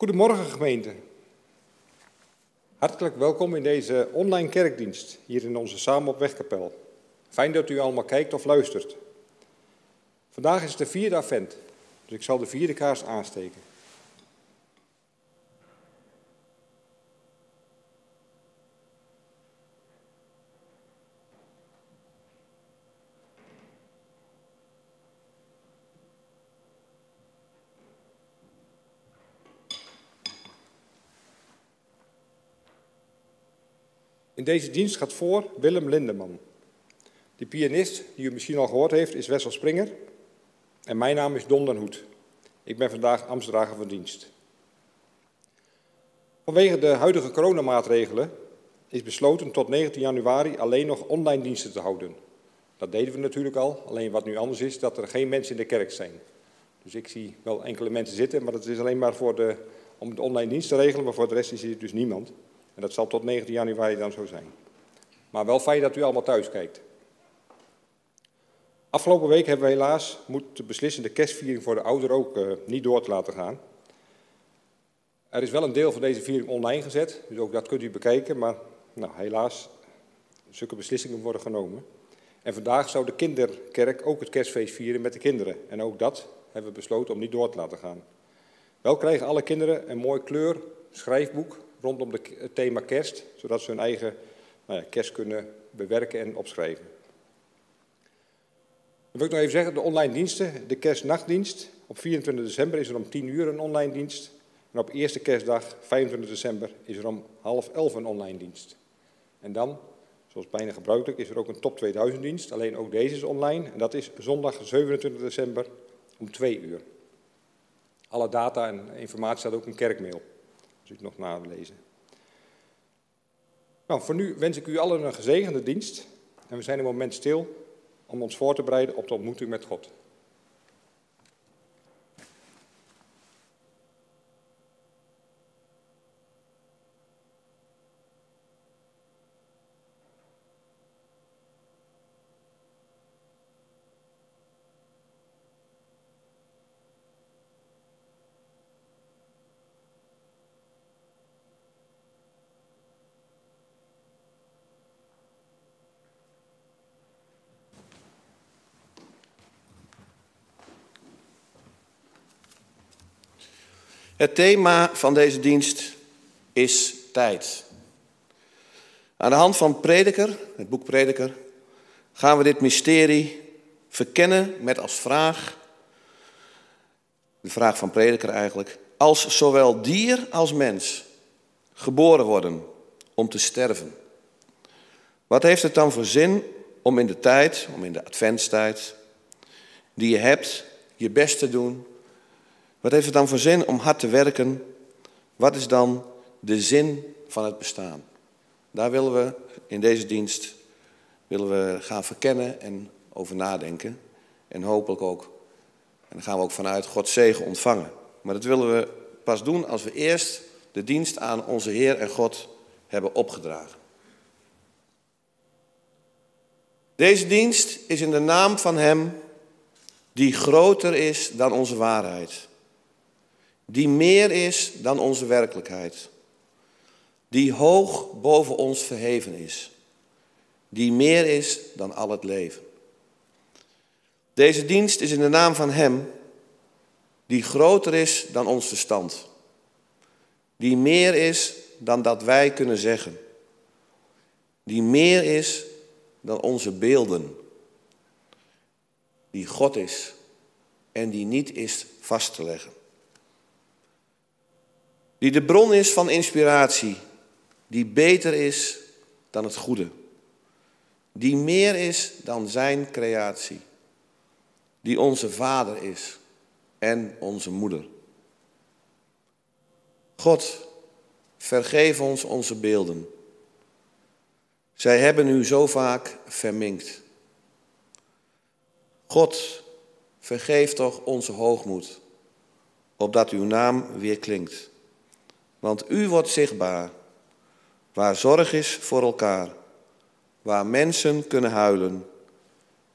Goedemorgen gemeente. Hartelijk welkom in deze online kerkdienst hier in onze Samen op Wegkapel. Fijn dat u allemaal kijkt of luistert. Vandaag is de vierde advent, dus ik zal de vierde kaars aansteken. In deze dienst gaat voor Willem Lindeman. De pianist, die u misschien al gehoord heeft, is Wessel Springer. En mijn naam is Don den Hoed. Ik ben vandaag ambtsdrager van dienst. Vanwege de huidige coronamaatregelen is besloten tot 19 januari alleen nog online diensten te houden. Dat deden we natuurlijk al, alleen wat nu anders is, dat er geen mensen in de kerk zijn. Dus ik zie wel enkele mensen zitten, maar dat is alleen maar voor de, om de online dienst te regelen, maar voor de rest is hier dus niemand. En dat zal tot 19 januari dan zo zijn. Maar wel fijn dat u allemaal thuis kijkt. Afgelopen week hebben we helaas moeten beslissen de kerstviering voor de ouderen ook uh, niet door te laten gaan. Er is wel een deel van deze viering online gezet, dus ook dat kunt u bekijken, maar nou, helaas, zulke beslissingen worden genomen. En vandaag zou de kinderkerk ook het kerstfeest vieren met de kinderen. En ook dat hebben we besloten om niet door te laten gaan. Wel krijgen alle kinderen een mooi kleur schrijfboek rondom het thema kerst, zodat ze hun eigen nou ja, kerst kunnen bewerken en opschrijven. Dan wil ik nog even zeggen, de online diensten, de kerstnachtdienst. Op 24 december is er om 10 uur een online dienst. En op eerste kerstdag, 25 december, is er om half elf een online dienst. En dan, zoals bijna gebruikelijk, is er ook een top 2000 dienst. Alleen ook deze is online. En dat is zondag 27 december om 2 uur. Alle data en informatie staat ook in kerkmail nog nalezen. Nou, voor nu wens ik u allen een gezegende dienst. En we zijn een moment stil om ons voor te bereiden op de ontmoeting met God. Het thema van deze dienst is tijd. Aan de hand van Prediker, het boek Prediker, gaan we dit mysterie verkennen met als vraag, de vraag van Prediker eigenlijk, als zowel dier als mens geboren worden om te sterven. Wat heeft het dan voor zin om in de tijd, om in de adventstijd, die je hebt, je best te doen wat heeft het dan voor zin om hard te werken? Wat is dan de zin van het bestaan? Daar willen we in deze dienst willen we gaan verkennen en over nadenken. En hopelijk ook, en gaan we ook vanuit Gods zegen ontvangen. Maar dat willen we pas doen als we eerst de dienst aan onze Heer en God hebben opgedragen. Deze dienst is in de naam van Hem die groter is dan onze waarheid die meer is dan onze werkelijkheid, die hoog boven ons verheven is, die meer is dan al het leven. Deze dienst is in de naam van Hem die groter is dan ons verstand, die meer is dan dat wij kunnen zeggen, die meer is dan onze beelden, die God is en die niet is vast te leggen die de bron is van inspiratie, die beter is dan het goede, die meer is dan zijn creatie, die onze vader is en onze moeder. God, vergeef ons onze beelden. Zij hebben u zo vaak verminkt. God, vergeef toch onze hoogmoed, opdat uw naam weer klinkt. Want u wordt zichtbaar, waar zorg is voor elkaar, waar mensen kunnen huilen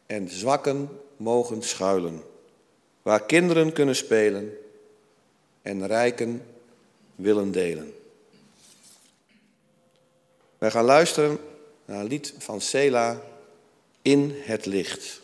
en zwakken mogen schuilen, waar kinderen kunnen spelen en rijken willen delen. Wij gaan luisteren naar een lied van Sela in het licht.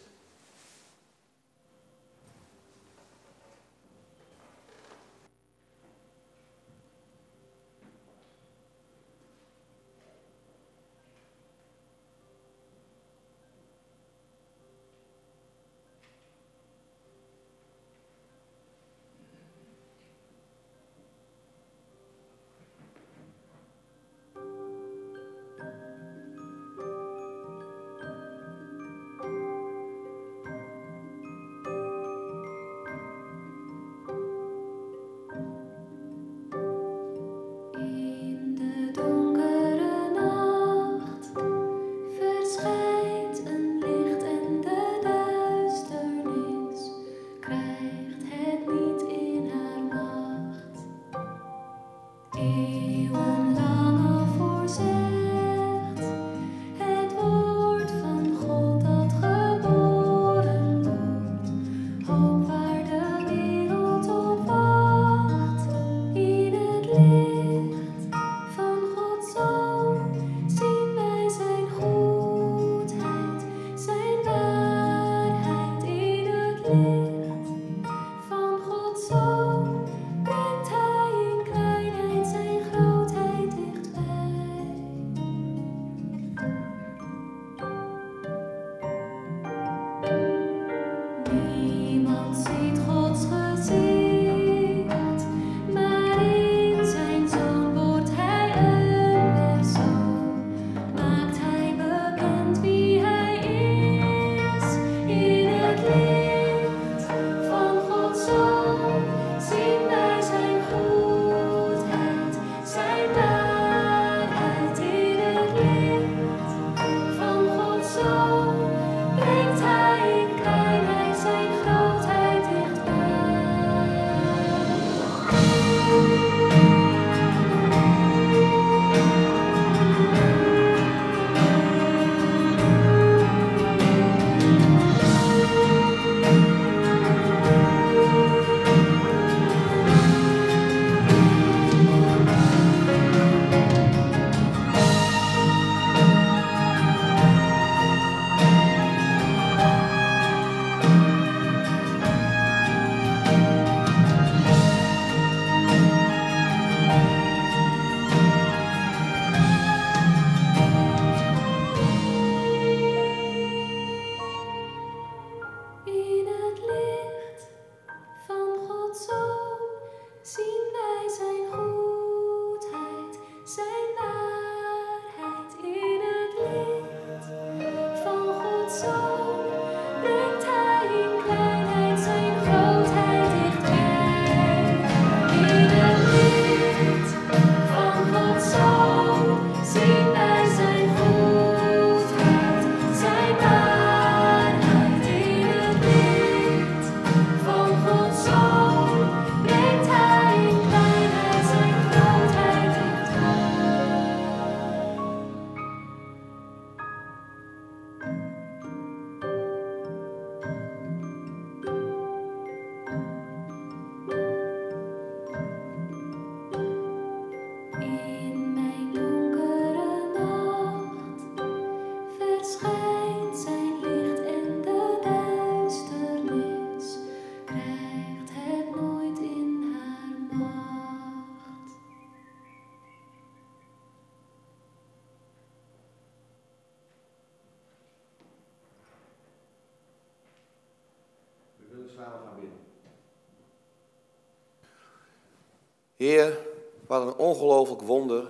Heer, wat een ongelooflijk wonder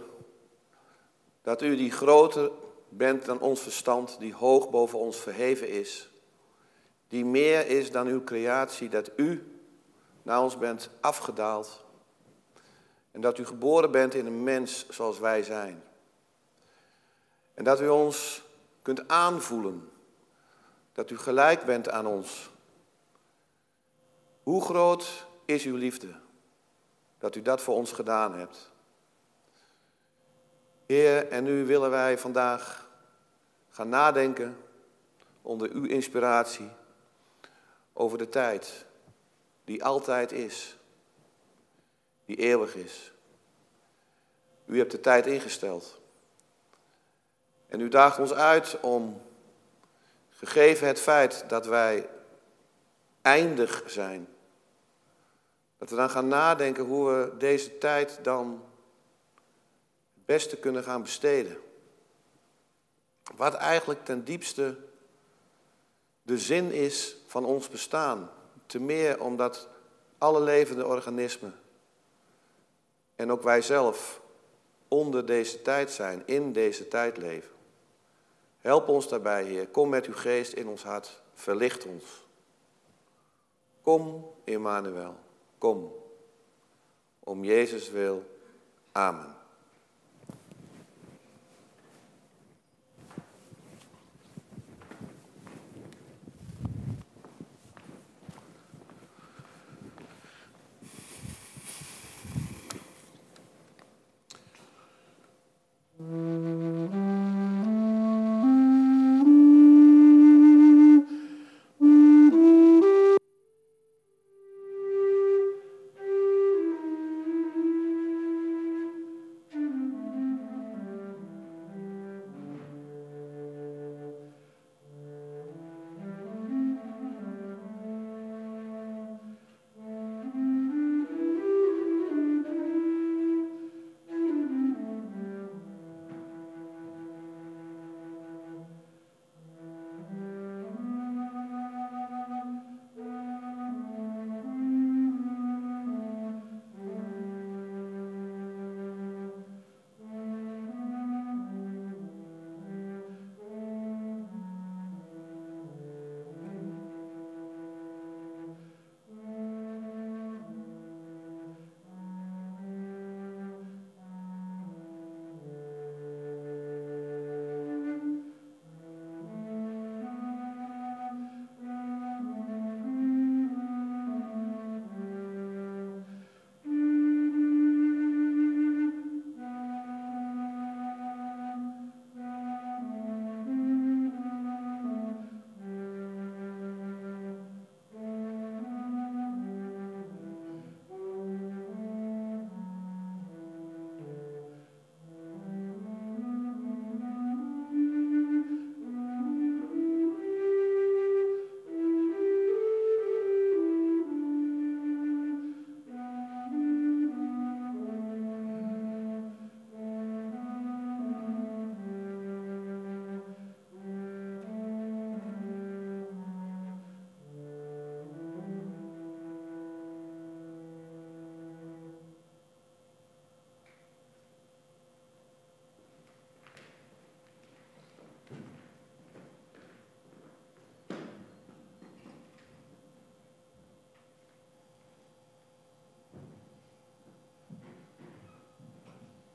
dat u die groter bent dan ons verstand, die hoog boven ons verheven is, die meer is dan uw creatie, dat u naar ons bent afgedaald en dat u geboren bent in een mens zoals wij zijn. En dat u ons kunt aanvoelen, dat u gelijk bent aan ons. Hoe groot is uw liefde? Dat u dat voor ons gedaan hebt. Heer, en nu willen wij vandaag gaan nadenken onder uw inspiratie over de tijd die altijd is, die eeuwig is. U hebt de tijd ingesteld. En u daagt ons uit om, gegeven het feit dat wij eindig zijn, dat we dan gaan nadenken hoe we deze tijd dan het beste kunnen gaan besteden. Wat eigenlijk ten diepste de zin is van ons bestaan. Te meer omdat alle levende organismen en ook wij zelf onder deze tijd zijn, in deze tijd leven. Help ons daarbij, Heer. Kom met uw geest in ons hart. Verlicht ons. Kom, Emmanuel. Kom. Om Jezus wil. Amen.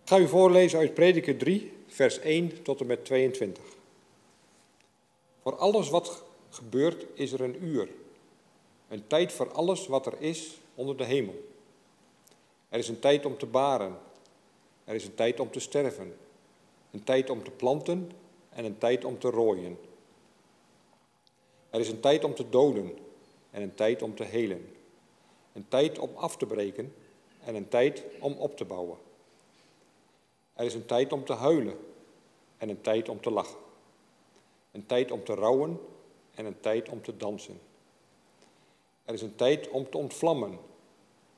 Ik ga u voorlezen uit Prediker 3, vers 1 tot en met 22. Voor alles wat gebeurt is er een uur. Een tijd voor alles wat er is onder de hemel. Er is een tijd om te baren. Er is een tijd om te sterven. Een tijd om te planten en een tijd om te rooien. Er is een tijd om te doden en een tijd om te helen. Een tijd om af te breken en een tijd om op te bouwen. Er is een tijd om te huilen en een tijd om te lachen. Een tijd om te rouwen en een tijd om te dansen. Er is een tijd om te ontvlammen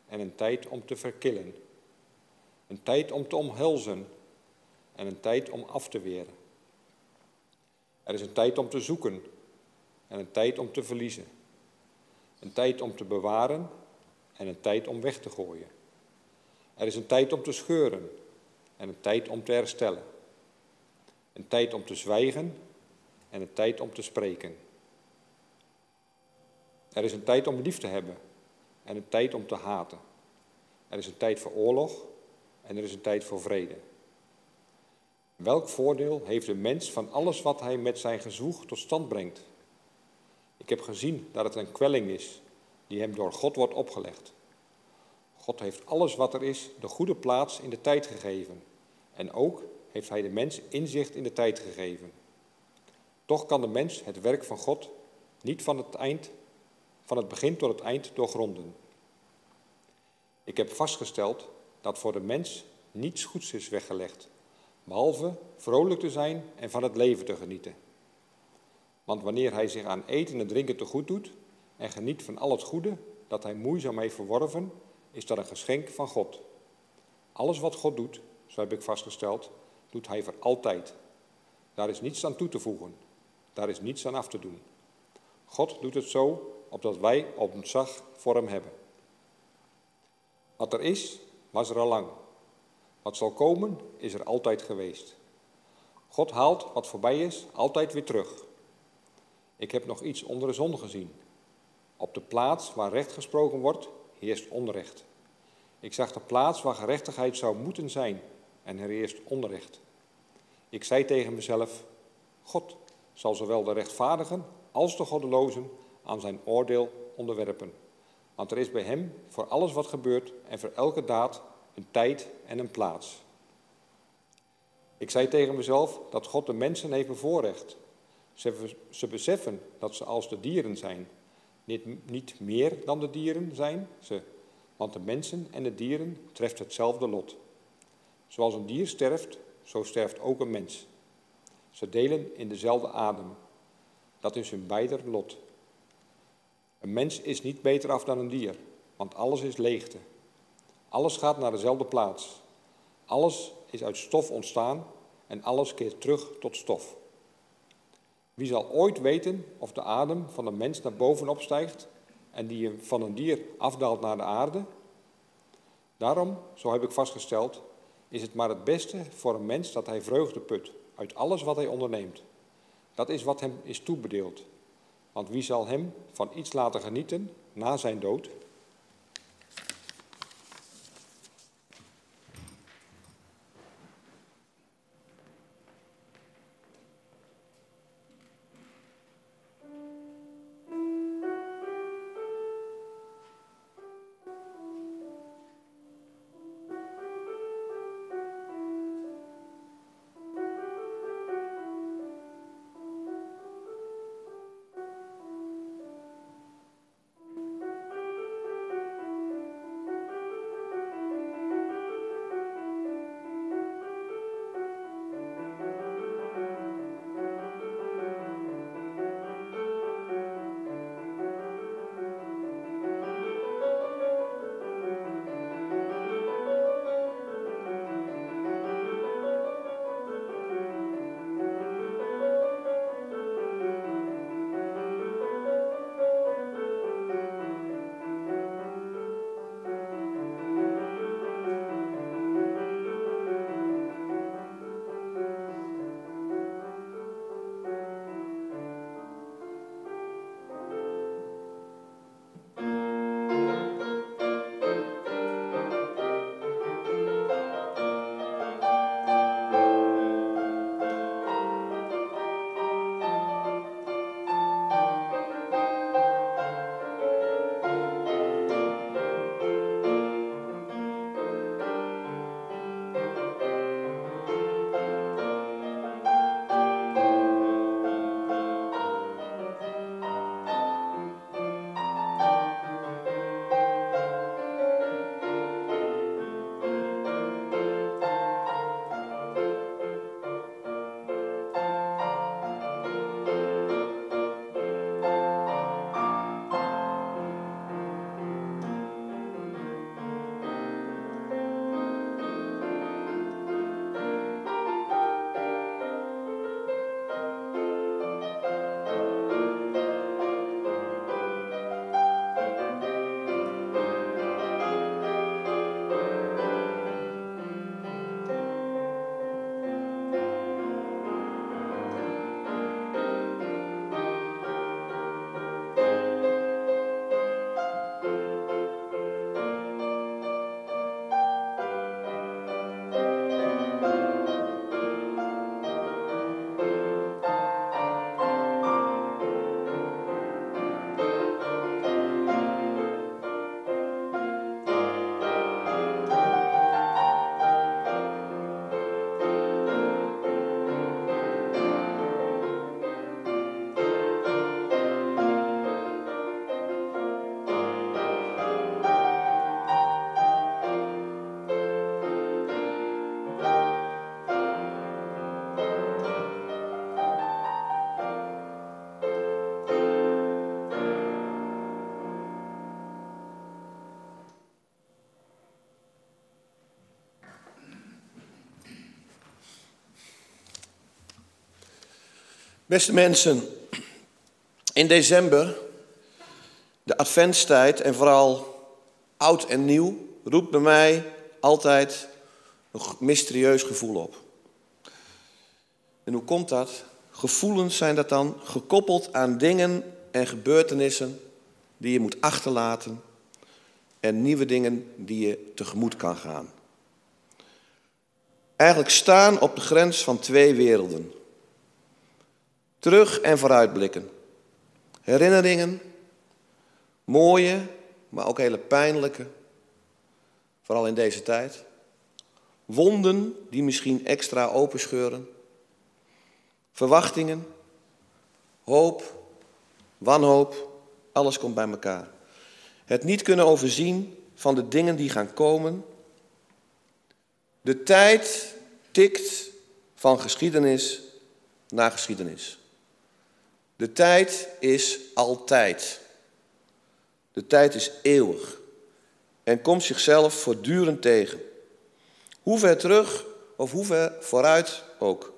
en een tijd om te verkillen. Een tijd om te omhelzen en een tijd om af te weren. Er is een tijd om te zoeken en een tijd om te verliezen. Een tijd om te bewaren en een tijd om weg te gooien. Er is een tijd om te scheuren en een tijd om te herstellen. Een tijd om te zwijgen en een tijd om te spreken. Er is een tijd om lief te hebben en een tijd om te haten. Er is een tijd voor oorlog en er is een tijd voor vrede. Welk voordeel heeft de mens van alles wat hij met zijn gezwoeg tot stand brengt? Ik heb gezien dat het een kwelling is die hem door God wordt opgelegd. God heeft alles wat er is de goede plaats in de tijd gegeven. En ook heeft hij de mens inzicht in de tijd gegeven. Toch kan de mens het werk van God niet van het, eind, van het begin tot het eind doorgronden. Ik heb vastgesteld dat voor de mens niets goeds is weggelegd, behalve vrolijk te zijn en van het leven te genieten. Want wanneer hij zich aan eten en drinken te goed doet en geniet van al het goede dat hij moeizaam heeft verworven, is dat een geschenk van God. Alles wat God doet, heb ik vastgesteld, doet hij voor altijd. Daar is niets aan toe te voegen. Daar is niets aan af te doen. God doet het zo, opdat wij ontzag voor hem hebben. Wat er is, was er al lang. Wat zal komen, is er altijd geweest. God haalt wat voorbij is altijd weer terug. Ik heb nog iets onder de zon gezien. Op de plaats waar recht gesproken wordt, heerst onrecht. Ik zag de plaats waar gerechtigheid zou moeten zijn en er heerst onrecht. Ik zei tegen mezelf: God zal zowel de rechtvaardigen als de goddelozen aan zijn oordeel onderwerpen. Want er is bij hem voor alles wat gebeurt en voor elke daad een tijd en een plaats. Ik zei tegen mezelf dat God de mensen heeft bevoorrecht. Ze, ze beseffen dat ze als de dieren zijn. Niet, niet meer dan de dieren zijn ze, want de mensen en de dieren treft hetzelfde lot. Zoals een dier sterft, zo sterft ook een mens. Ze delen in dezelfde adem. Dat is hun beider lot. Een mens is niet beter af dan een dier, want alles is leegte. Alles gaat naar dezelfde plaats. Alles is uit stof ontstaan en alles keert terug tot stof. Wie zal ooit weten of de adem van een mens naar boven opstijgt en die van een dier afdaalt naar de aarde? Daarom, zo heb ik vastgesteld, is het maar het beste voor een mens dat hij vreugde put uit alles wat hij onderneemt. Dat is wat hem is toebedeeld. Want wie zal hem van iets laten genieten na zijn dood? Beste mensen, in december, de adventstijd en vooral oud en nieuw, roept bij mij altijd een mysterieus gevoel op. En hoe komt dat? Gevoelens zijn dat dan gekoppeld aan dingen en gebeurtenissen die je moet achterlaten en nieuwe dingen die je tegemoet kan gaan. Eigenlijk staan op de grens van twee werelden. Terug en vooruitblikken. Herinneringen, mooie, maar ook hele pijnlijke, vooral in deze tijd. Wonden die misschien extra openscheuren. Verwachtingen, hoop, wanhoop, alles komt bij elkaar. Het niet kunnen overzien van de dingen die gaan komen. De tijd tikt van geschiedenis naar geschiedenis. De tijd is altijd. De tijd is eeuwig en komt zichzelf voortdurend tegen. Hoe ver terug of hoe ver vooruit ook.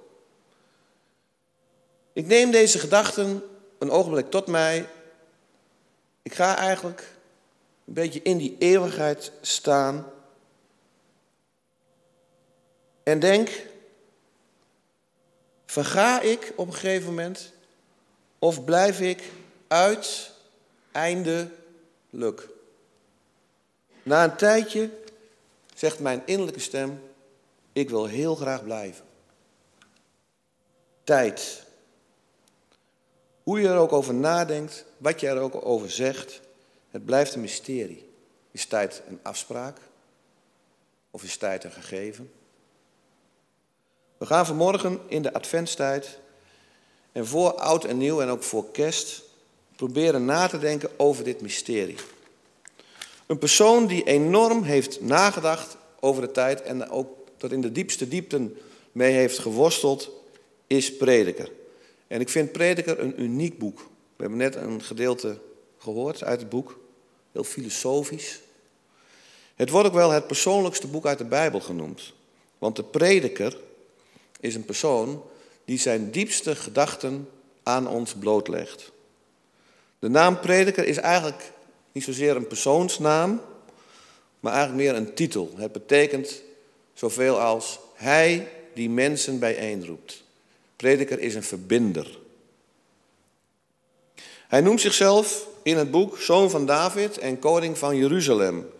Ik neem deze gedachten een ogenblik tot mij. Ik ga eigenlijk een beetje in die eeuwigheid staan. En denk, verga ik op een gegeven moment of blijf ik uiteindelijk? Na een tijdje zegt mijn innerlijke stem, ik wil heel graag blijven. Tijd. Hoe je er ook over nadenkt, wat je er ook over zegt, het blijft een mysterie. Is tijd een afspraak? Of is tijd een gegeven? We gaan vanmorgen in de adventstijd en voor oud en nieuw en ook voor kerst proberen na te denken over dit mysterie. Een persoon die enorm heeft nagedacht over de tijd en ook tot in de diepste diepten mee heeft geworsteld, is Prediker. En ik vind Prediker een uniek boek. We hebben net een gedeelte gehoord uit het boek, heel filosofisch. Het wordt ook wel het persoonlijkste boek uit de Bijbel genoemd. Want de Prediker is een persoon die zijn diepste gedachten aan ons blootlegt. De naam prediker is eigenlijk niet zozeer een persoonsnaam, maar eigenlijk meer een titel. Het betekent zoveel als hij die mensen bijeenroept. Prediker is een verbinder. Hij noemt zichzelf in het boek zoon van David en koning van Jeruzalem.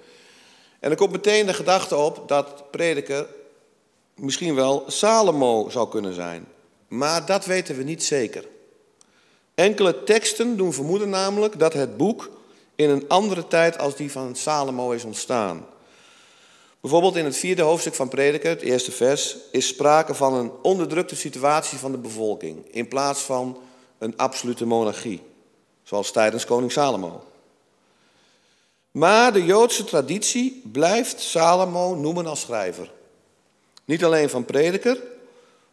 En er komt meteen de gedachte op dat prediker misschien wel Salomo zou kunnen zijn. Maar dat weten we niet zeker. Enkele teksten doen vermoeden namelijk dat het boek in een andere tijd als die van Salomo is ontstaan. Bijvoorbeeld in het vierde hoofdstuk van Prediker, het eerste vers, is sprake van een onderdrukte situatie van de bevolking in plaats van een absolute monarchie, zoals tijdens koning Salomo. Maar de Joodse traditie blijft Salomo noemen als schrijver. Niet alleen van Prediker,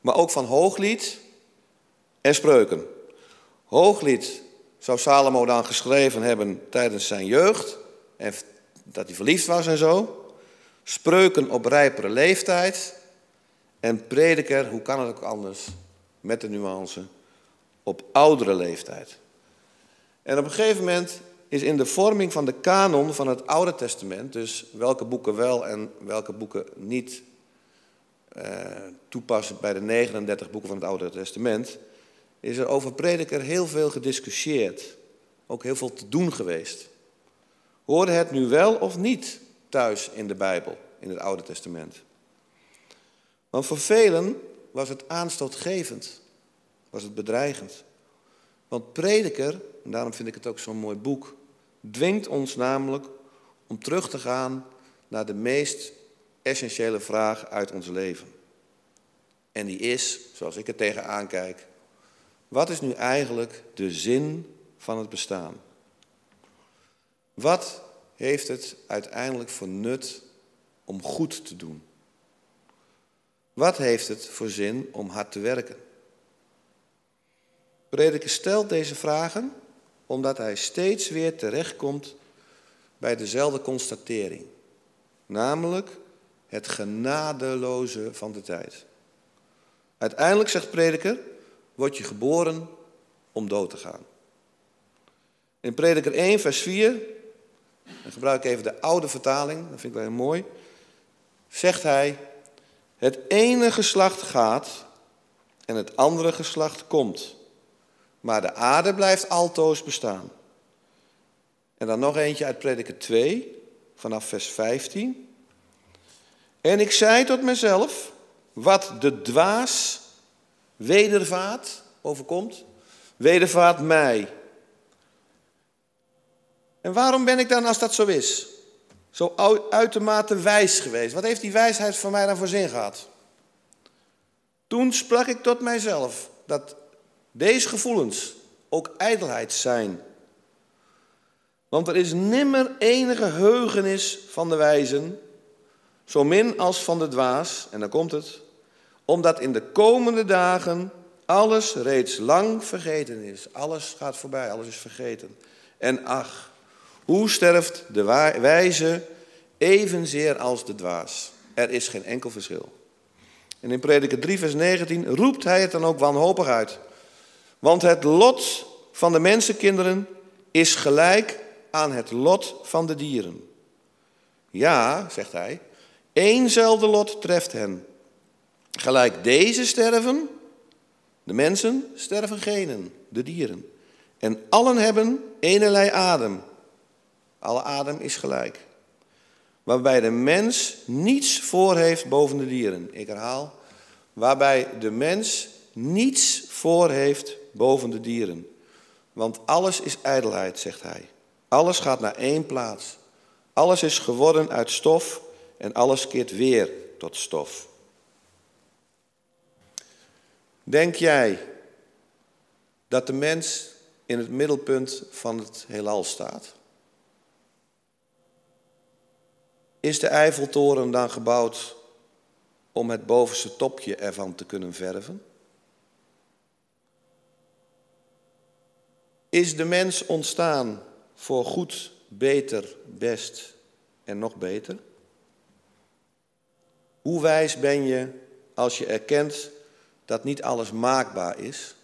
maar ook van Hooglied en Spreuken. Hooglied zou Salomo dan geschreven hebben tijdens zijn jeugd, en dat hij verliefd was en zo. Spreuken op rijpere leeftijd. En prediker, hoe kan het ook anders, met de nuance, op oudere leeftijd. En op een gegeven moment is in de vorming van de kanon van het Oude Testament, dus welke boeken wel en welke boeken niet toepassen bij de 39 boeken van het Oude Testament, is er over prediker heel veel gediscussieerd. Ook heel veel te doen geweest. Hoorde het nu wel of niet thuis in de Bijbel, in het Oude Testament? Want voor velen was het aanstootgevend, was het bedreigend. Want prediker, en daarom vind ik het ook zo'n mooi boek, dwingt ons namelijk om terug te gaan naar de meest essentiële vraag uit ons leven. En die is, zoals ik er tegenaan kijk, wat is nu eigenlijk de zin van het bestaan? Wat heeft het uiteindelijk voor nut om goed te doen? Wat heeft het voor zin om hard te werken? Prediker stelt deze vragen omdat hij steeds weer terechtkomt bij dezelfde constatering, namelijk het genadeloze van de tijd. Uiteindelijk, zegt prediker, word je geboren om dood te gaan. In Prediker 1, vers 4, dan gebruik ik even de oude vertaling, dat vind ik wel heel mooi, zegt hij, het ene geslacht gaat en het andere geslacht komt, maar de aarde blijft altoos bestaan. En dan nog eentje uit Prediker 2, vanaf vers 15. En ik zei tot mezelf, wat de dwaas wedervaart overkomt, wedervaart mij. En waarom ben ik dan, als dat zo is, zo uitermate wijs geweest? Wat heeft die wijsheid voor mij dan voor zin gehad? Toen sprak ik tot mijzelf dat deze gevoelens ook ijdelheid zijn. Want er is nimmer enige heugenis van de wijzen, zo min als van de dwaas, en dan komt het, omdat in de komende dagen alles reeds lang vergeten is. Alles gaat voorbij, alles is vergeten. En ach, hoe sterft de wijze evenzeer als de dwaas? Er is geen enkel verschil. En in Prediker 3, vers 19 roept hij het dan ook wanhopig uit. Want het lot van de mensenkinderen is gelijk aan het lot van de dieren. Ja, zegt hij, éénzelfde lot treft hen. Gelijk deze sterven, de mensen sterven genen, de dieren. En allen hebben eenerlei adem. Alle adem is gelijk. Waarbij de mens niets voor heeft boven de dieren. Ik herhaal, waarbij de mens niets voor heeft boven de dieren. Want alles is ijdelheid, zegt hij. Alles gaat naar één plaats. Alles is geworden uit stof en alles keert weer tot stof. Denk jij dat de mens in het middelpunt van het heelal staat? Is de Eiffeltoren dan gebouwd om het bovenste topje ervan te kunnen verven? Is de mens ontstaan voor goed, beter, best en nog beter? Hoe wijs ben je als je erkent dat niet alles maakbaar is?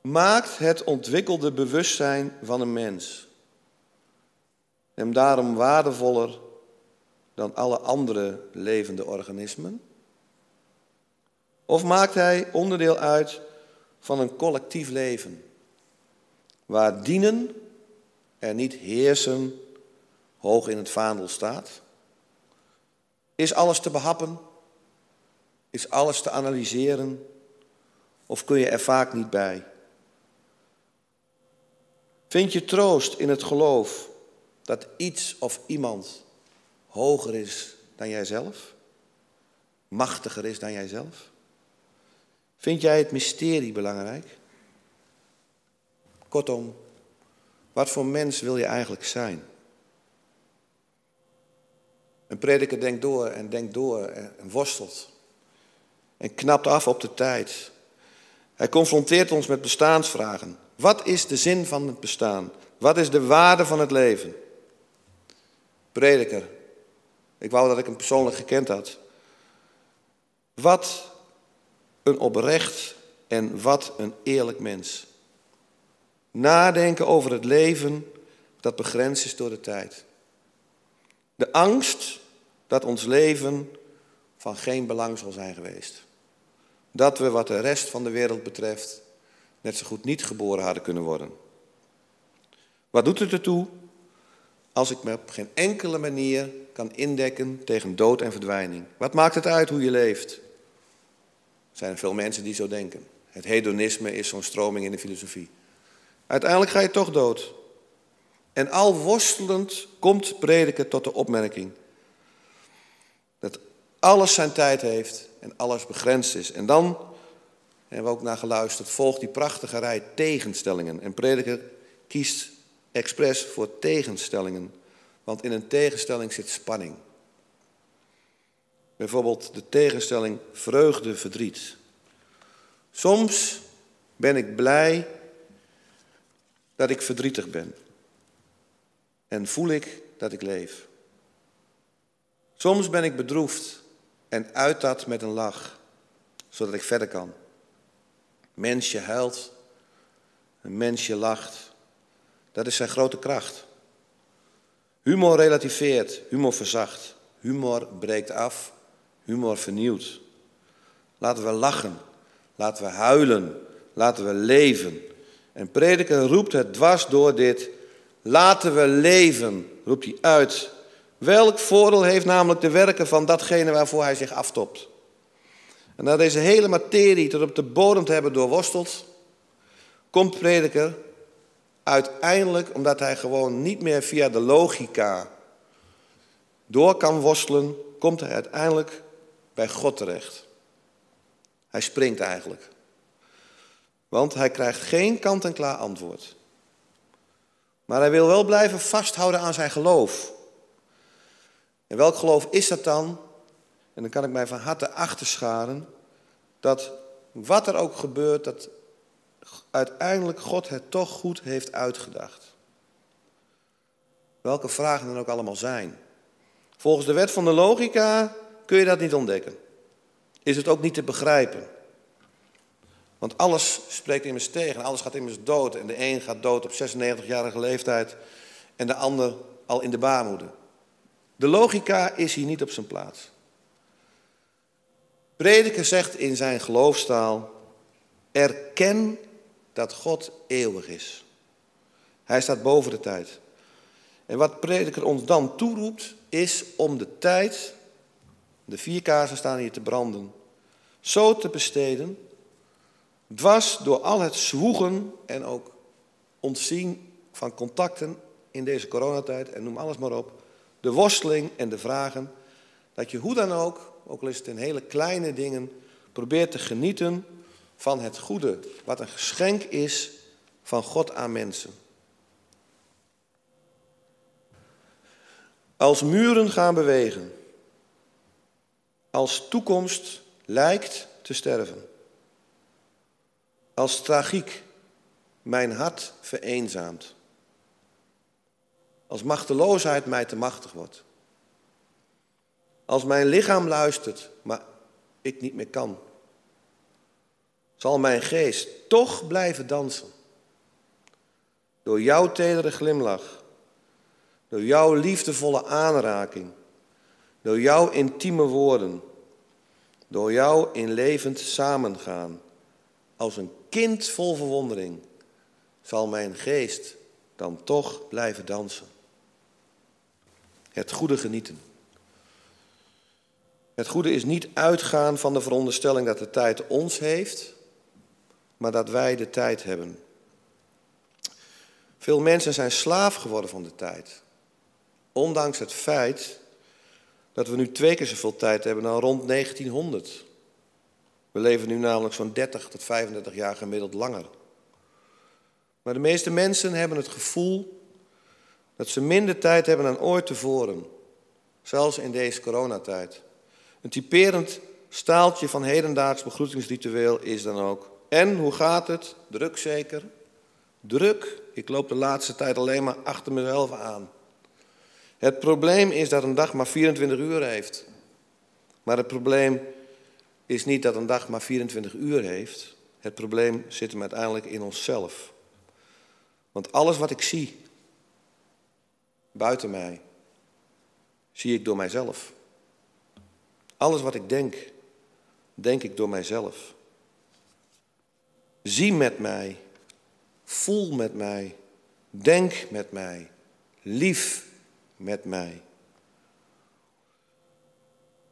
Maakt het ontwikkelde bewustzijn van een mens hem daarom waardevoller dan alle andere levende organismen? Of maakt hij onderdeel uit van een collectief leven, waar dienen en niet heersen hoog in het vaandel staat? Is alles te behappen? Is alles te analyseren? Of kun je er vaak niet bij? Vind je troost in het geloof dat iets of iemand hoger is dan jijzelf? Machtiger is dan jijzelf? Vind jij het mysterie belangrijk? Kortom, wat voor mens wil je eigenlijk zijn? Een prediker denkt door en denkt door en worstelt. En knapt af op de tijd. Hij confronteert ons met bestaansvragen. Wat is de zin van het bestaan? Wat is de waarde van het leven? Prediker. Ik wou dat ik hem persoonlijk gekend had. Wat een oprecht en wat een eerlijk mens. Nadenken over het leven dat begrensd is door de tijd. De angst dat ons leven van geen belang zal zijn geweest. Dat we wat de rest van de wereld betreft net zo goed niet geboren hadden kunnen worden. Wat doet het ertoe als ik me op geen enkele manier kan indekken tegen dood en verdwijning? Wat maakt het uit hoe je leeft? Er zijn veel mensen die zo denken. Het hedonisme is zo'n stroming in de filosofie. Uiteindelijk ga je toch dood. En al worstelend komt prediker tot de opmerking dat alles zijn tijd heeft en alles begrensd is. En dan hebben we ook naar geluisterd, volgt die prachtige rij tegenstellingen. En prediker kiest expres voor tegenstellingen, want in een tegenstelling zit spanning. Bijvoorbeeld de tegenstelling vreugde-verdriet. Soms ben ik blij dat ik verdrietig ben. En voel ik dat ik leef. Soms ben ik bedroefd en uit dat met een lach. zodat ik verder kan. Mensje huilt, een mensje lacht. Dat is zijn grote kracht. Humor relativeert, humor verzacht, humor breekt af, humor vernieuwt. Laten we lachen, laten we huilen, laten we leven. En prediker roept het dwars door dit, laten we leven, roept hij uit. Welk voordeel heeft namelijk de werken van datgene waarvoor hij zich aftopt? En na deze hele materie tot op de bodem te hebben doorworsteld, komt prediker uiteindelijk, omdat hij gewoon niet meer via de logica door kan worstelen, komt hij uiteindelijk bij God terecht. Hij springt eigenlijk. Want hij krijgt geen kant-en-klaar antwoord. Maar hij wil wel blijven vasthouden aan zijn geloof. En welk geloof is dat dan? En dan kan ik mij van harte achterscharen dat wat er ook gebeurt, dat uiteindelijk God het toch goed heeft uitgedacht. Welke vragen dan ook allemaal zijn. Volgens de wet van de logica kun je dat niet ontdekken. Is het ook niet te begrijpen. Want alles spreekt immers tegen, alles gaat immers dood. En de een gaat dood op 96-jarige leeftijd en de ander al in de baarmoeder. De logica is hier niet op zijn plaats. Prediker zegt in zijn geloofstaal: erken dat God eeuwig is. Hij staat boven de tijd. En wat prediker ons dan toeroept, is om de tijd, de vier kaarsen staan hier te branden, zo te besteden, dwars door al het zwoegen en ook ontzien van contacten in deze coronatijd, en noem alles maar op, de worsteling en de vragen, dat je hoe dan ook, ook al is het in hele kleine dingen, probeert te genieten van het goede, wat een geschenk is van God aan mensen. Als muren gaan bewegen, als toekomst lijkt te sterven, als tragiek mijn hart vereenzaamt, als machteloosheid mij te machtig wordt, als mijn lichaam luistert, maar ik niet meer kan zal mijn geest toch blijven dansen. Door jouw tedere glimlach, door jouw liefdevolle aanraking, door jouw intieme woorden, door jouw in levend samengaan. Als een kind vol verwondering zal mijn geest dan toch blijven dansen. Het goede genieten. Het goede is niet uitgaan van de veronderstelling dat de tijd ons heeft, maar dat wij de tijd hebben. Veel mensen zijn slaaf geworden van de tijd. Ondanks het feit dat we nu twee keer zoveel tijd hebben dan rond 1900. We leven nu namelijk zo'n 30 tot 35 jaar gemiddeld langer. Maar de meeste mensen hebben het gevoel dat ze minder tijd hebben dan ooit tevoren. Zelfs in deze coronatijd. Een typerend staaltje van hedendaags begroetingsritueel is dan ook en hoe gaat het? Druk zeker? Druk. Ik loop de laatste tijd alleen maar achter mezelf aan. Het probleem is dat een dag maar 24 uur heeft. Maar het probleem is niet dat een dag maar 24 uur heeft. Het probleem zit hem uiteindelijk in onszelf. Want alles wat ik zie, buiten mij, zie ik door mijzelf. Alles wat ik denk, denk ik door mijzelf. Zie met mij, voel met mij, denk met mij, lief met mij.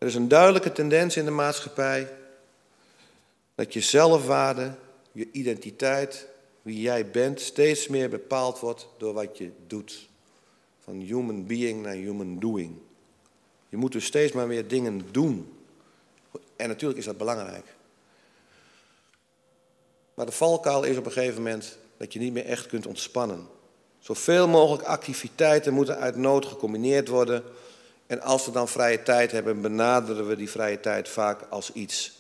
Er is een duidelijke tendens in de maatschappij dat je zelfwaarde, je identiteit, wie jij bent, steeds meer bepaald wordt door wat je doet. Van human being naar human doing. Je moet dus steeds maar meer dingen doen. En natuurlijk is dat belangrijk. Maar de valkuil is op een gegeven moment dat je niet meer echt kunt ontspannen. Zoveel mogelijk activiteiten moeten uit nood gecombineerd worden. En als we dan vrije tijd hebben, benaderen we die vrije tijd vaak als iets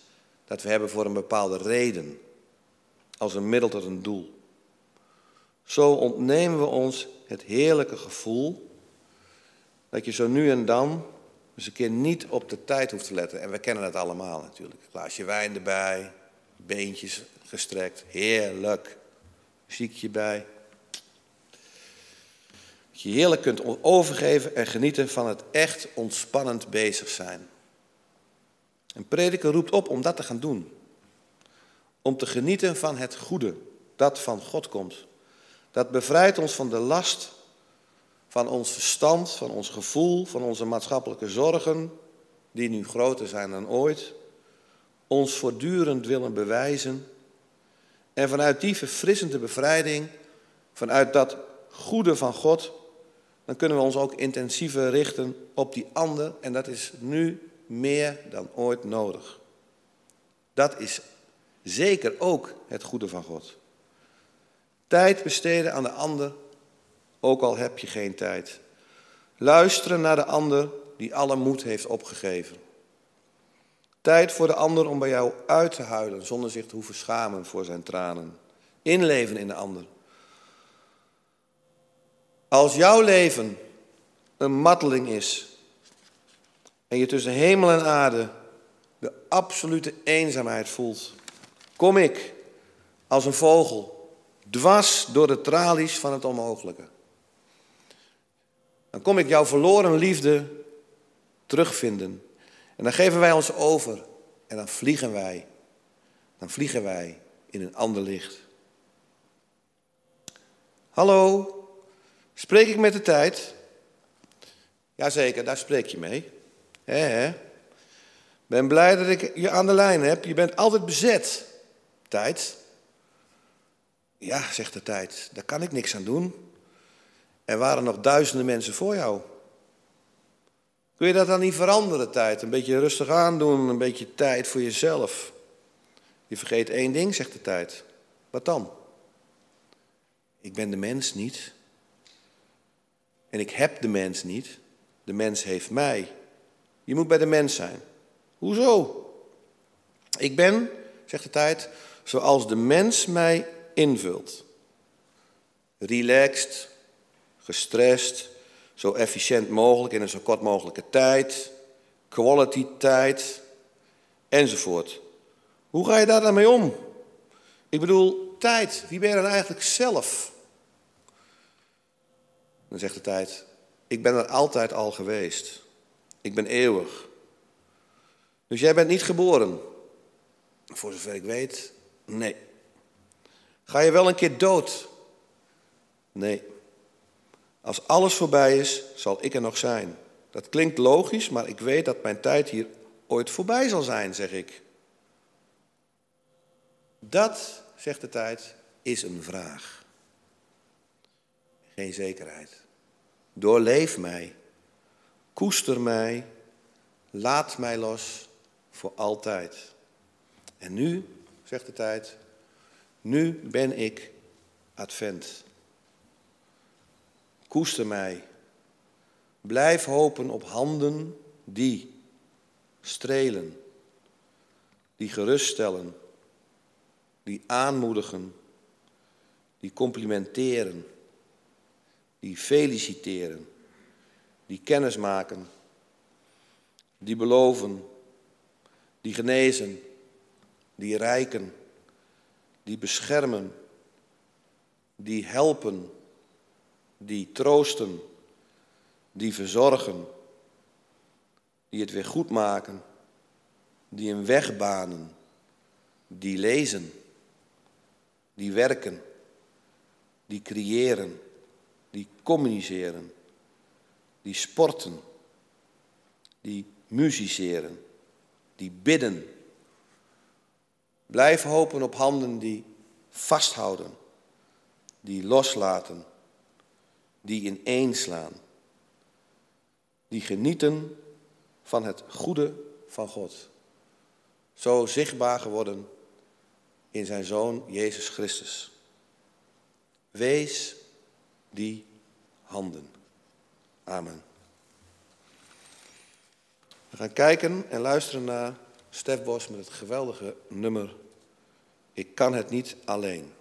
dat we hebben voor een bepaalde reden. Als een middel tot een doel. Zo ontnemen we ons het heerlijke gevoel dat je zo nu en dan Dus een keer niet op de tijd hoeft te letten. En we kennen het allemaal natuurlijk. Een glaasje wijn erbij, beentjes gestrekt, heerlijk. Muziekje bij. Je heerlijk kunt overgeven en genieten van het echt ontspannend bezig zijn. Een prediker roept op om dat te gaan doen. Om te genieten van het goede dat van God komt. Dat bevrijdt ons van de last van ons verstand, van ons gevoel, van onze maatschappelijke zorgen, die nu groter zijn dan ooit. Ons voortdurend willen bewijzen. En vanuit die verfrissende bevrijding, vanuit dat goede van God, dan kunnen we ons ook intensiever richten op die ander. En dat is nu meer dan ooit nodig. Dat is zeker ook het goede van God. Tijd besteden aan de ander, ook al heb je geen tijd. Luisteren naar de ander die alle moed heeft opgegeven. Tijd voor de ander om bij jou uit te huilen zonder zich te hoeven schamen voor zijn tranen. Inleven in de ander. Als jouw leven een matteling is en je tussen hemel en aarde de absolute eenzaamheid voelt, kom ik als een vogel dwars door de tralies van het onmogelijke. Dan kom ik jouw verloren liefde terugvinden. En dan geven wij ons over en dan vliegen wij. Dan vliegen wij in een ander licht. Hallo, spreek ik met de tijd? Jazeker, daar spreek je mee. He. Ben blij dat ik je aan de lijn heb. Je bent altijd bezet. Tijd. Ja, zegt de tijd, daar kan ik niks aan doen. Er waren nog duizenden mensen voor jou. Kun je dat dan niet veranderen, tijd? Een beetje rustig aandoen, een beetje tijd voor jezelf. Je vergeet één ding, zegt de tijd. Wat dan? Ik ben de mens niet. En ik heb de mens niet. De mens heeft mij. Je moet bij de mens zijn. Hoezo? Ik ben, zegt de tijd, zoals de mens mij invult. Relaxed, gestrest, zo efficiënt mogelijk in een zo kort mogelijke tijd, quality tijd, enzovoort. Hoe ga je daar dan mee om? Ik bedoel, tijd, wie ben je dan eigenlijk zelf? Dan zegt de tijd, ik ben er altijd al geweest. Ik ben eeuwig. Dus jij bent niet geboren? Voor zover ik weet, nee. Ga je wel een keer dood? Nee. Als alles voorbij is, zal ik er nog zijn. Dat klinkt logisch, maar ik weet dat mijn tijd hier ooit voorbij zal zijn, zeg ik. Dat, zegt de tijd, is een vraag. Geen zekerheid. Doorleef mij. Koester mij. Laat mij los voor altijd. En nu, zegt de tijd, nu ben ik advent. Koester mij. Blijf hopen op handen die strelen, die geruststellen, die aanmoedigen, die complimenteren, die feliciteren, die kennis maken, die beloven, die genezen, die rijken, die beschermen, die helpen die troosten, die verzorgen, die het weer goed maken, die een weg banen, die lezen, die werken, die creëren, die communiceren, die sporten, die musiceren, die bidden. Blijf hopen op handen die vasthouden, die loslaten die ineenslaan. Die genieten van het goede van God. Zo zichtbaar geworden in zijn Zoon Jezus Christus. Wees die handen. Amen. We gaan kijken en luisteren naar Stef Bos met het geweldige nummer Ik kan het niet alleen.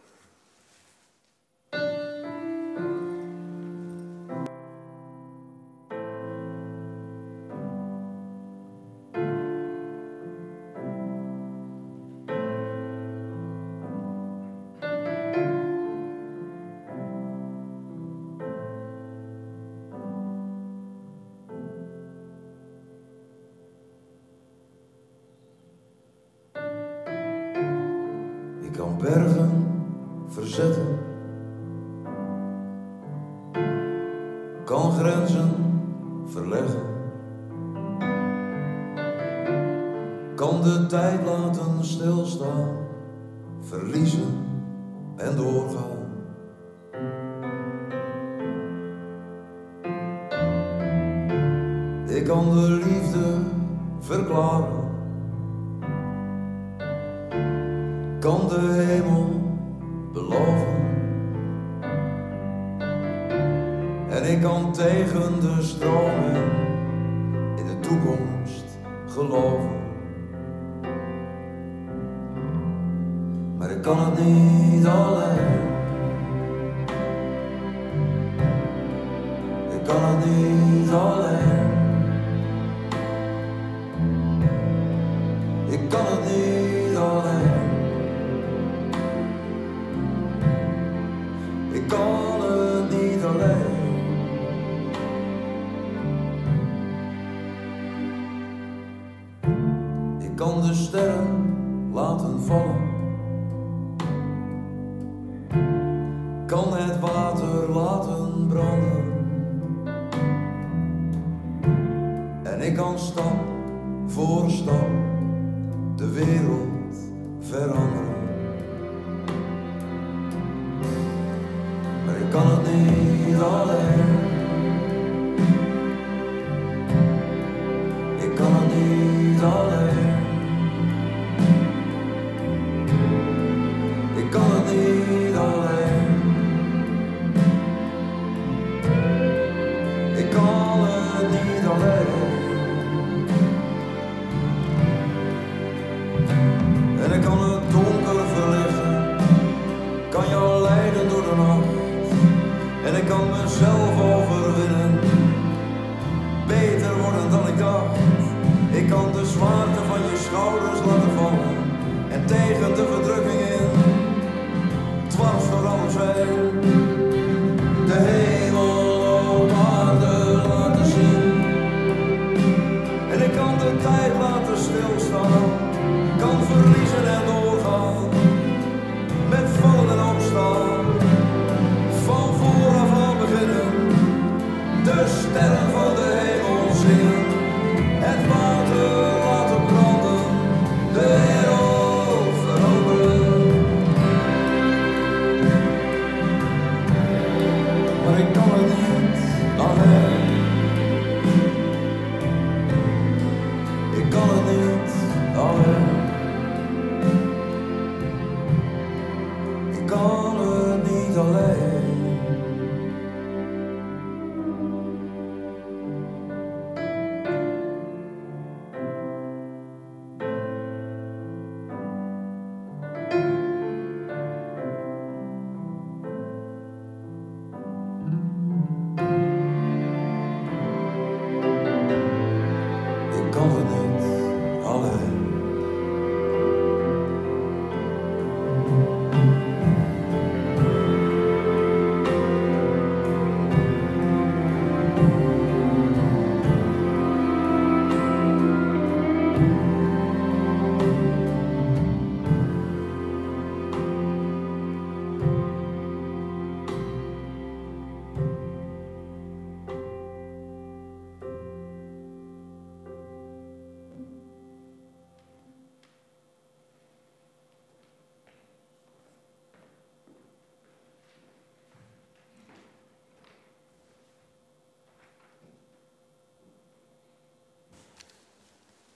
Ik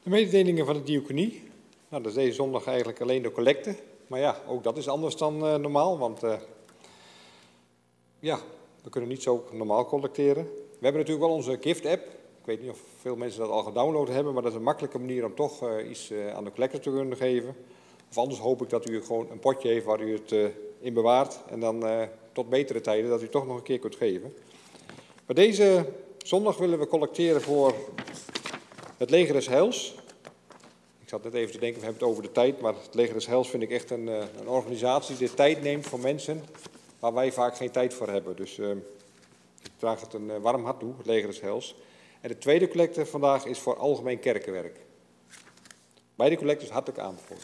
De mededelingen van de diaconie. Nou, dat is deze zondag eigenlijk alleen de collecte. Maar ja, ook dat is anders dan eh, normaal, want eh, ja, we kunnen niet zo normaal collecteren. We hebben natuurlijk wel onze gift-app. Ik weet niet of veel mensen dat al gedownload hebben, maar dat is een makkelijke manier om toch eh, iets aan de collector te kunnen geven. Of anders hoop ik dat u gewoon een potje heeft waar u het in bewaart en dan tot betere tijden dat u toch nog een keer kunt geven. Maar deze zondag willen we collecteren voor het Leger des Heils. Ik zat net even te denken, we hebben het over de tijd, maar het Leger des Heils vind ik echt een, eh, een organisatie die de tijd neemt voor mensen waar wij vaak geen tijd voor hebben. Dus eh, ik draag het een eh, warm hart toe, het Leger des Heils. En de tweede collecte vandaag is voor algemeen kerkenwerk. Beide collectes hartelijk aanbevolen.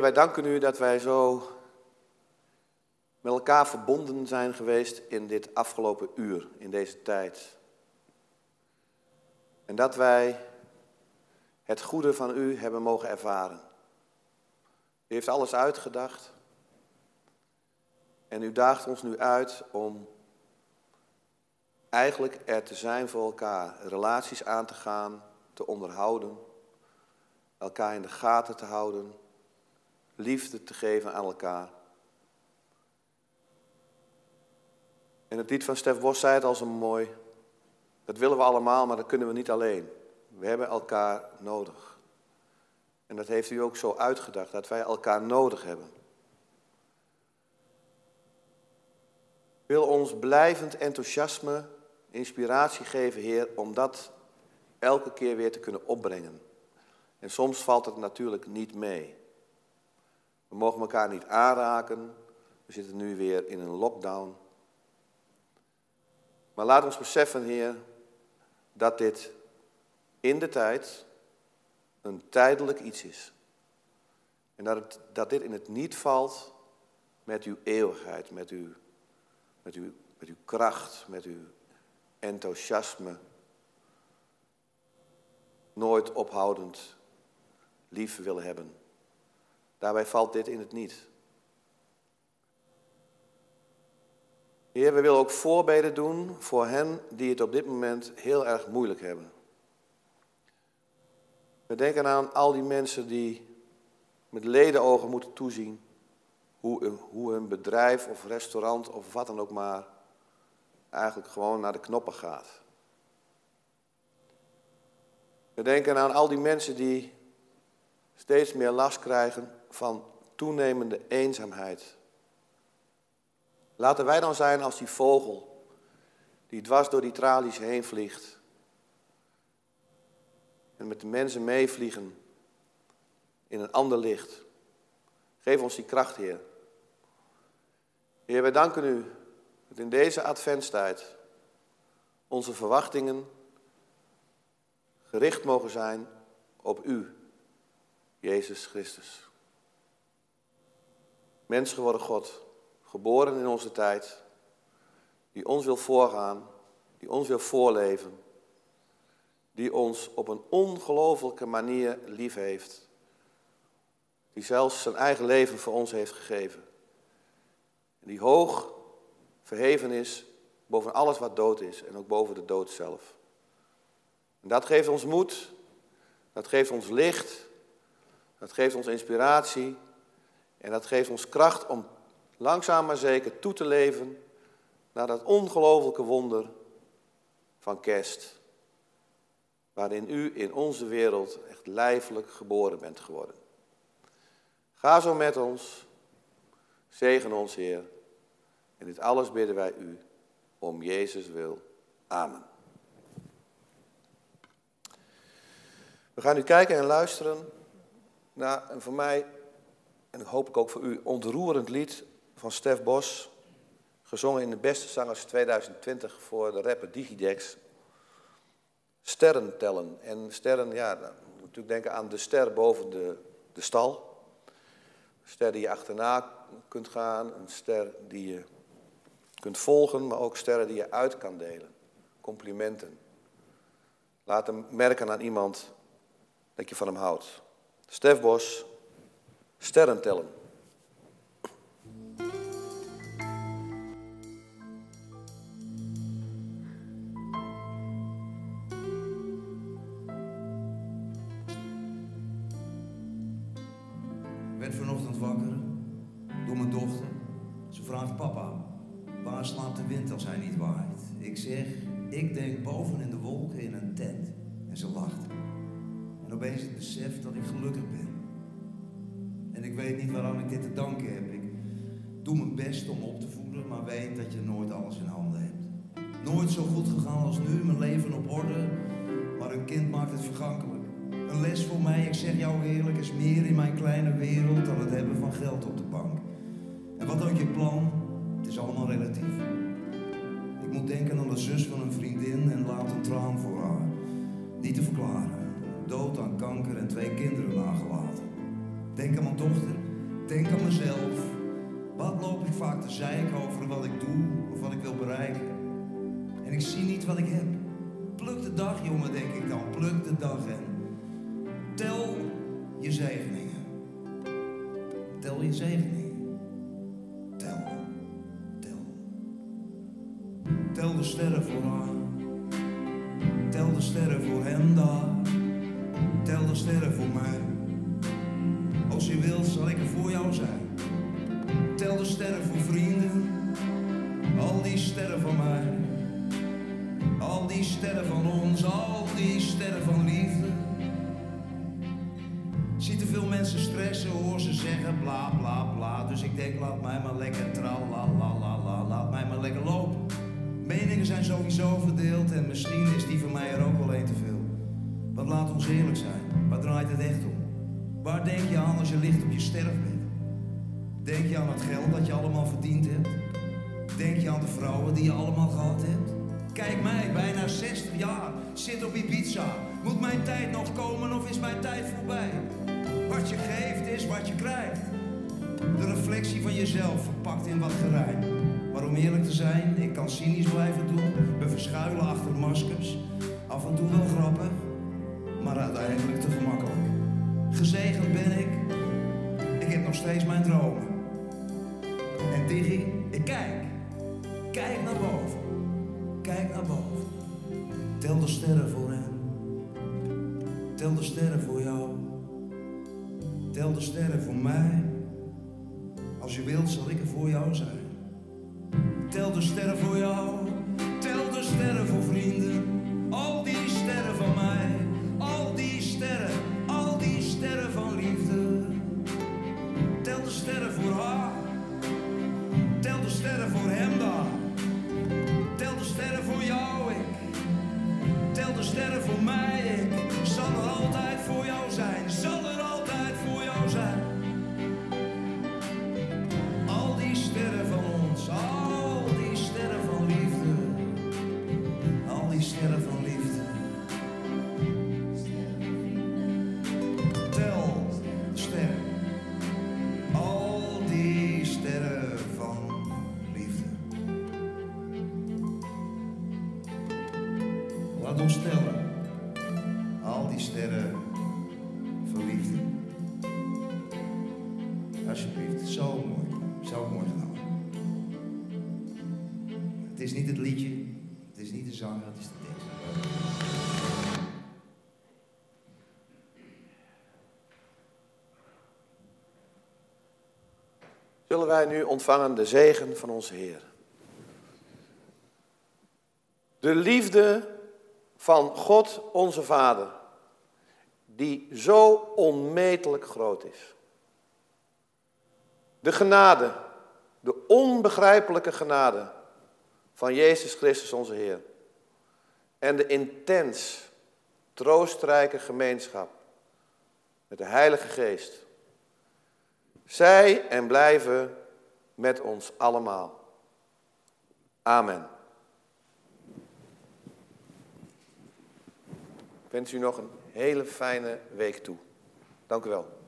Wij danken u dat wij zo met elkaar verbonden zijn geweest in dit afgelopen uur, in deze tijd. En dat wij het goede van u hebben mogen ervaren. U heeft alles uitgedacht. En u daagt ons nu uit om eigenlijk er te zijn voor elkaar, relaties aan te gaan, te onderhouden, elkaar in de gaten te houden, liefde te geven aan elkaar. En het lied van Stef Bos zei het al zo mooi, dat willen we allemaal, maar dat kunnen we niet alleen. We hebben elkaar nodig. En dat heeft u ook zo uitgedacht, dat wij elkaar nodig hebben. Wil ons blijvend enthousiasme inspiratie geven, Heer, om dat elke keer weer te kunnen opbrengen. En soms valt het natuurlijk niet mee. We mogen elkaar niet aanraken. We zitten nu weer in een lockdown. Maar laat ons beseffen, Heer, dat dit in de tijd een tijdelijk iets is. En dat, het, dat dit in het niet valt met uw eeuwigheid, met uw, met uw, met uw kracht, met uw enthousiasme, nooit ophoudend lief willen hebben. Daarbij valt dit in het niet. Heer, we willen ook voorbeden doen voor hen die het op dit moment heel erg moeilijk hebben. We denken aan al die mensen die met ledenogen moeten toezien hoe, hoe hun bedrijf of restaurant of wat dan ook maar eigenlijk gewoon naar de knoppen gaat. We denken aan al die mensen die steeds meer last krijgen van toenemende eenzaamheid. Laten wij dan zijn als die vogel die dwars door die tralies heen vliegt. En met de mensen meevliegen in een ander licht. Geef ons die kracht, Heer. Heer, wij danken u dat in deze adventstijd onze verwachtingen gericht mogen zijn op U, Jezus Christus. Mens geworden God, geboren in onze tijd, die ons wil voorgaan, die ons wil voorleven, die ons op een ongelofelijke manier lief heeft, die zelfs zijn eigen leven voor ons heeft gegeven, die hoog verheven is boven alles wat dood is en ook boven de dood zelf. En dat geeft ons moed, dat geeft ons licht, dat geeft ons inspiratie en dat geeft ons kracht om langzaam maar zeker toe te leven naar dat ongelofelijke wonder van kerst. Waarin u in onze wereld echt lijfelijk geboren bent geworden. Ga zo met ons. Zegen ons, Heer. En dit alles bidden wij u om Jezus wil. Amen. We gaan nu kijken en luisteren naar een voor mij, en hoop ik ook voor u, ontroerend lied van Stef Bos. Gezongen in de beste zangers 2020 voor de rapper Digidex. Sterren tellen. En sterren, ja, dan moet natuurlijk denken aan de ster boven de, de stal. Een ster die je achterna kunt gaan. Een ster die je kunt volgen, maar ook sterren die je uit kan delen. Complimenten. Laat hem merken aan iemand dat je van hem houdt. Stef Bos, sterren tellen. Ik werd vanochtend wakker door mijn dochter. Ze vraagt papa, waar slaapt de wind als hij niet waait? Ik zeg, ik denk boven in de wolken in een tent. En ze lacht. En opeens het besef dat ik gelukkig ben. En ik weet niet waaraan ik dit te danken heb. Ik doe mijn best om op te voeden, maar weet dat je nooit alles in handen hebt. Nooit zo goed gegaan als nu, mijn leven op orde, maar een kind maakt het vergankelijk. Een les voor mij, ik zeg jou eerlijk, is meer in mijn kleine wereld dan het hebben van geld op de bank. En wat ook je plan, het is allemaal relatief. Ik moet denken aan de zus van een vriendin en laat een traan voor haar. Niet te verklaren. Dood aan kanker en twee kinderen nagelaten. Denk aan mijn dochter, denk aan mezelf. Wat loop ik vaak te zeiken over wat ik doe of wat ik wil bereiken? En ik zie niet wat ik heb. Pluk de dag, jongen, denk ik dan. Pluk de dag en tel je zegeningen. Tel je zegeningen. Tel. Tel. Tel de sterren voor haar. Tel de sterren voor hem daar. Sterren voor vrienden. Al die sterren van mij. Al die sterren van ons, al die sterren van liefde. Zie te veel mensen stressen, hoor ze zeggen bla bla bla. Dus ik denk, laat mij maar lekker tra la la la la, laat mij maar lekker lopen. Meningen zijn sowieso verdeeld en misschien is die van mij er ook wel een te veel. Want laat ons eerlijk zijn, waar draait het echt om? Waar denk je aan als je ligt op je sterfbed? Denk je aan het geld dat je allemaal verdiend hebt? Denk je aan de vrouwen die je allemaal gehad hebt? Kijk mij, bijna 60 jaar, zit op Ibiza. Moet mijn tijd nog komen of is mijn tijd voorbij? Wat je geeft is wat je krijgt. De reflectie van jezelf verpakt in wat gerijm. Maar om eerlijk te zijn, ik kan cynisch blijven doen. We verschuilen achter maskers. Af en toe wel grappig, maar uiteindelijk te gemakkelijk. Gezegend ben ik. Ik heb nog steeds mijn dromen. En Diggy, ik kijk. Kijk naar boven. Kijk naar boven. Tel de sterren voor hem. Tel de sterren voor jou. Tel de sterren voor mij. Als je wilt, zal ik er voor jou zijn. Tel de sterren voor jou. Tel de sterren voor vrienden. Al die sterren van mij. Al die sterren. De sterren Zullen wij nu ontvangen de zegen van onze Heer. De liefde van God onze Vader, die zo onmetelijk groot is. De genade, de onbegrijpelijke genade van Jezus Christus onze Heer. En de intens troostrijke gemeenschap met de Heilige Geest. Zij en blijven met ons allemaal. Amen. Ik wens u nog een hele fijne week toe. Dank u wel.